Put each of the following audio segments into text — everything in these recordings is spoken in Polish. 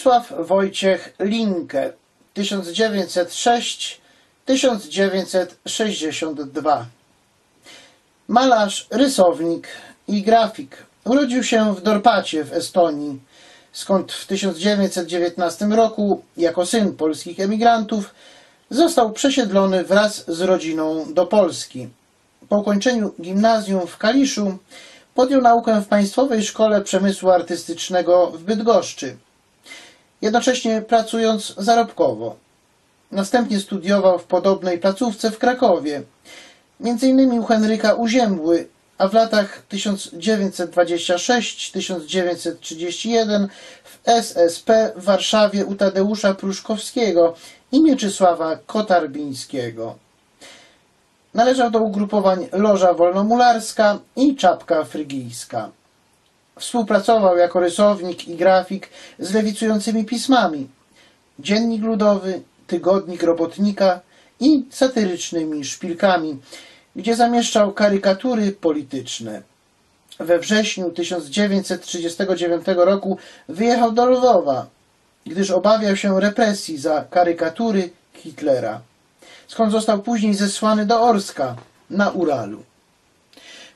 Bronisław Wojciech Linke 1906-1962 Malarz, rysownik i grafik. Urodził się w Dorpacie w Estonii, skąd w 1919 roku, jako syn polskich emigrantów, został przesiedlony wraz z rodziną do Polski. Po ukończeniu gimnazjum w Kaliszu podjął naukę w Państwowej Szkole Przemysłu Artystycznego w Bydgoszczy, jednocześnie pracując zarobkowo. Następnie studiował w podobnej placówce w Krakowie, m.in. u Henryka Uziębły, a w latach 1926-1931 w SSP w Warszawie u Tadeusza Pruszkowskiego i Mieczysława Kotarbińskiego. Należał do ugrupowań Loża Wolnomularska i Czapka Frygijska. Współpracował jako rysownik i grafik z lewicującymi pismami Dziennik Ludowy, Tygodnik Robotnika i satyrycznymi szpilkami, gdzie zamieszczał karykatury polityczne. We wrześniu 1939 roku wyjechał do Lwowa, gdyż obawiał się represji za karykatury Hitlera, skąd został później zesłany do Orska na Uralu.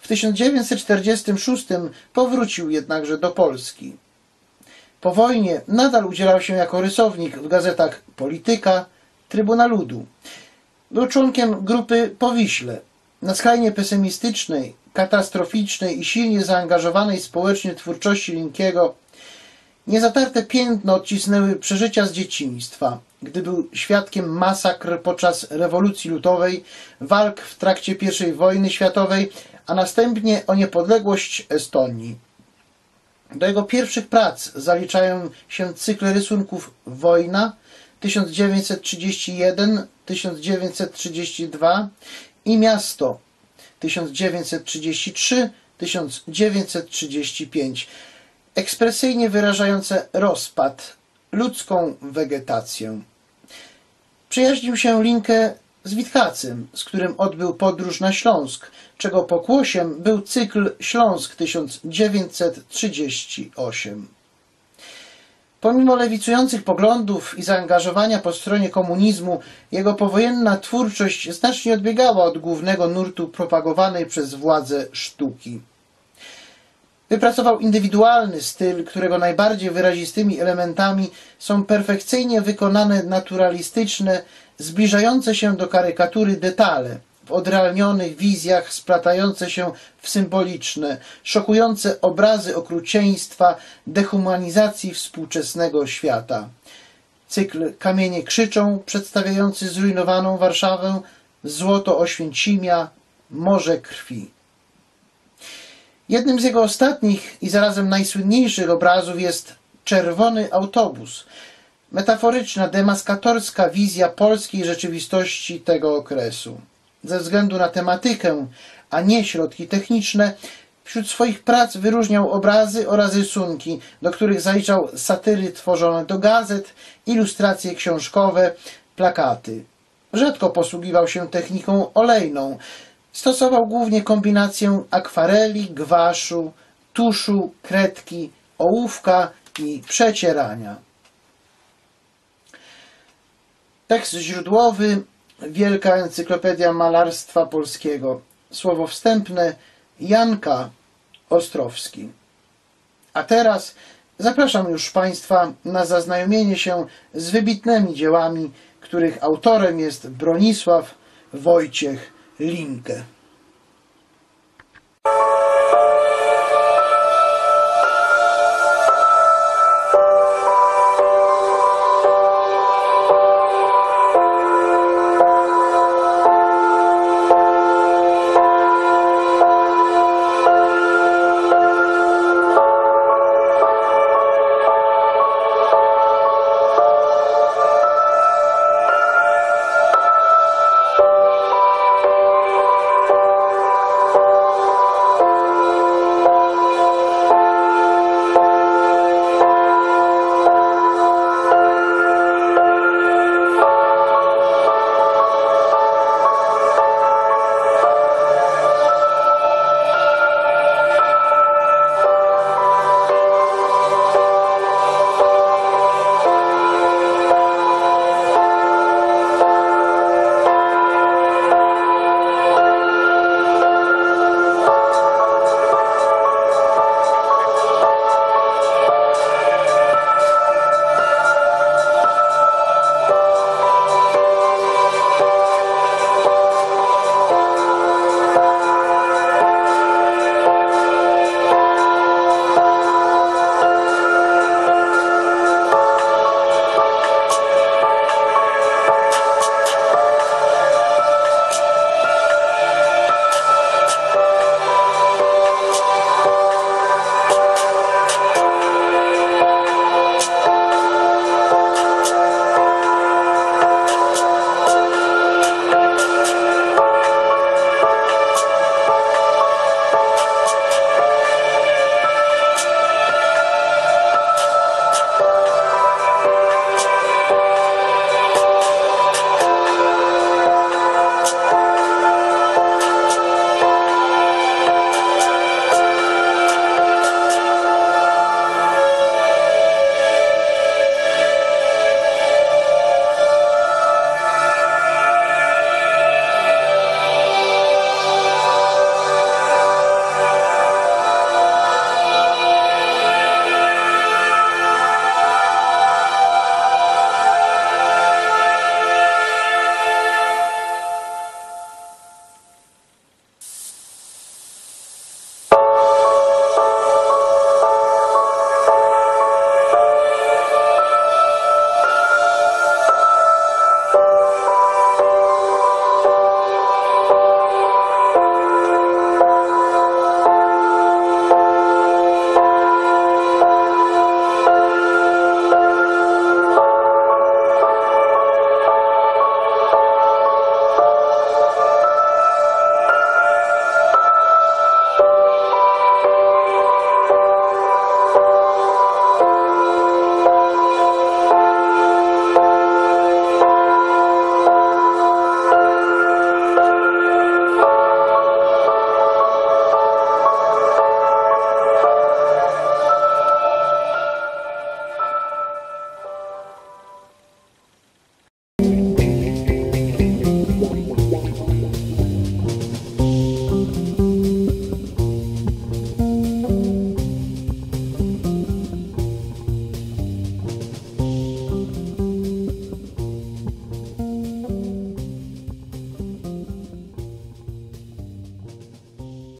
W 1946 powrócił jednakże do Polski. Po wojnie nadal udzielał się jako rysownik w gazetach Polityka, Trybuna Ludu. Był członkiem grupy Powiśle, na skrajnie pesymistycznej, katastroficznej i silnie zaangażowanej społecznie twórczości Linkiego niezatarte piętno odcisnęły przeżycia z dzieciństwa, gdy był świadkiem masakr podczas rewolucji lutowej, walk w trakcie I wojny światowej, a następnie o niepodległość Estonii. Do jego pierwszych prac zaliczają się cykle rysunków Wojna 1931-1932 i Miasto 1933-1935, ekspresyjnie wyrażające rozpad, ludzką wegetację. Przyjaźnił się Linkę z Witkacym, z którym odbył podróż na Śląsk, czego pokłosiem był cykl Śląsk 1938. Pomimo lewicujących poglądów i zaangażowania po stronie komunizmu, jego powojenna twórczość znacznie odbiegała od głównego nurtu propagowanej przez władze sztuki. Wypracował indywidualny styl, którego najbardziej wyrazistymi elementami są perfekcyjnie wykonane naturalistyczne, zbliżające się do karykatury detale, w odrealnionych wizjach splatające się w symboliczne, szokujące obrazy okrucieństwa, dehumanizacji współczesnego świata. Cykl Kamienie krzyczą, przedstawiający zrujnowaną Warszawę, złoto Oświęcimia, morze krwi. Jednym z jego ostatnich i zarazem najsłynniejszych obrazów jest Czerwony autobus, metaforyczna, demaskatorska wizja polskiej rzeczywistości tego okresu. Ze względu na tematykę, a nie środki techniczne, wśród swoich prac wyróżniał obrazy oraz rysunki, do których zaliczał satyry tworzone do gazet, ilustracje książkowe, plakaty. Rzadko posługiwał się techniką olejną, Stosował głównie kombinację akwareli, gwaszu, tuszu, kredki, ołówka i przecierania. Tekst źródłowy Wielka Encyklopedia Malarstwa Polskiego. Słowo wstępne Janka Ostrowski. A teraz zapraszam już Państwa na zaznajomienie się z wybitnymi dziełami, których autorem jest Bronisław Wojciech Linkę.